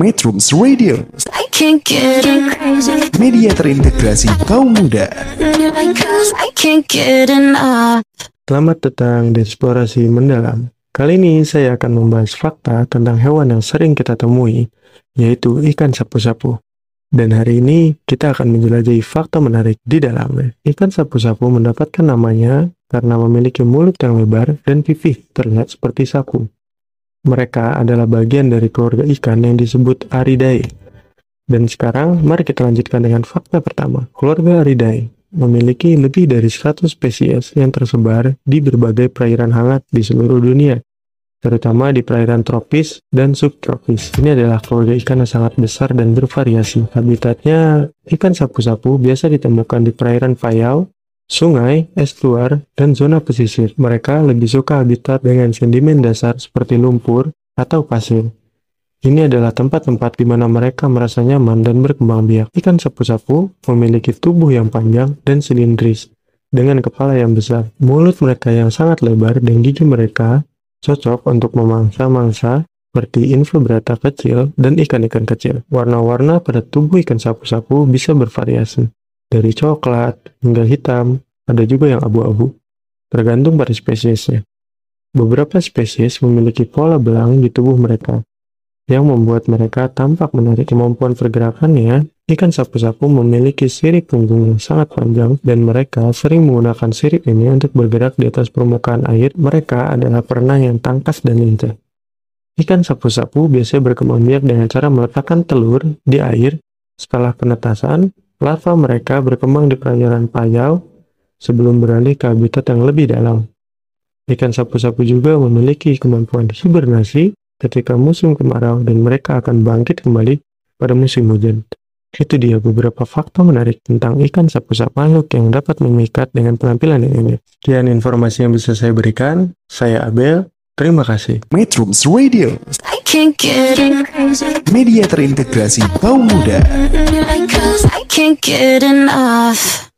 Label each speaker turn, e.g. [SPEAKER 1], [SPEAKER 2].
[SPEAKER 1] Metrums Radio, media terintegrasi kaum muda.
[SPEAKER 2] Selamat datang di Eksplorasi Mendalam. Kali ini saya akan membahas fakta tentang hewan yang sering kita temui, yaitu ikan sapu-sapu. Dan hari ini kita akan menjelajahi fakta menarik di dalamnya. Ikan sapu-sapu mendapatkan namanya karena memiliki mulut yang lebar dan pipih terlihat seperti sapu. Mereka adalah bagian dari keluarga ikan yang disebut Aridae. Dan sekarang mari kita lanjutkan dengan fakta pertama. Keluarga Aridae memiliki lebih dari 100 spesies yang tersebar di berbagai perairan hangat di seluruh dunia, terutama di perairan tropis dan subtropis. Ini adalah keluarga ikan yang sangat besar dan bervariasi. Habitatnya ikan sapu-sapu biasa ditemukan di perairan payau, sungai, estuar, dan zona pesisir. Mereka lebih suka habitat dengan sedimen dasar seperti lumpur atau pasir. Ini adalah tempat-tempat di mana mereka merasa nyaman dan berkembang biak. Ikan sapu-sapu memiliki tubuh yang panjang dan silindris, dengan kepala yang besar. Mulut mereka yang sangat lebar dan gigi mereka cocok untuk memangsa mangsa seperti invertebrata kecil dan ikan-ikan kecil. Warna-warna pada tubuh ikan sapu-sapu bisa bervariasi, dari coklat hingga hitam, ada juga yang abu-abu, tergantung pada spesiesnya. Beberapa spesies memiliki pola belang di tubuh mereka, yang membuat mereka tampak menarik kemampuan pergerakannya, ikan sapu-sapu memiliki sirip punggung yang sangat panjang dan mereka sering menggunakan sirip ini untuk bergerak di atas permukaan air. Mereka adalah perenang yang tangkas dan lincah. Ikan sapu-sapu biasanya berkembang biak dengan cara meletakkan telur di air. Setelah penetasan, larva mereka berkembang di perairan payau sebelum beralih ke habitat yang lebih dalam. Ikan sapu-sapu juga memiliki kemampuan hibernasi ketika musim kemarau dan mereka akan bangkit kembali pada musim hujan. Itu dia beberapa fakta menarik tentang ikan sapu-sapu makhluk yang dapat memikat dengan penampilan yang unik. Sekian informasi yang bisa saya berikan. Saya Abel. Terima kasih.
[SPEAKER 1] Metrums Radio,
[SPEAKER 3] I can't get crazy.
[SPEAKER 1] media terintegrasi kaum muda.
[SPEAKER 3] Can't get enough.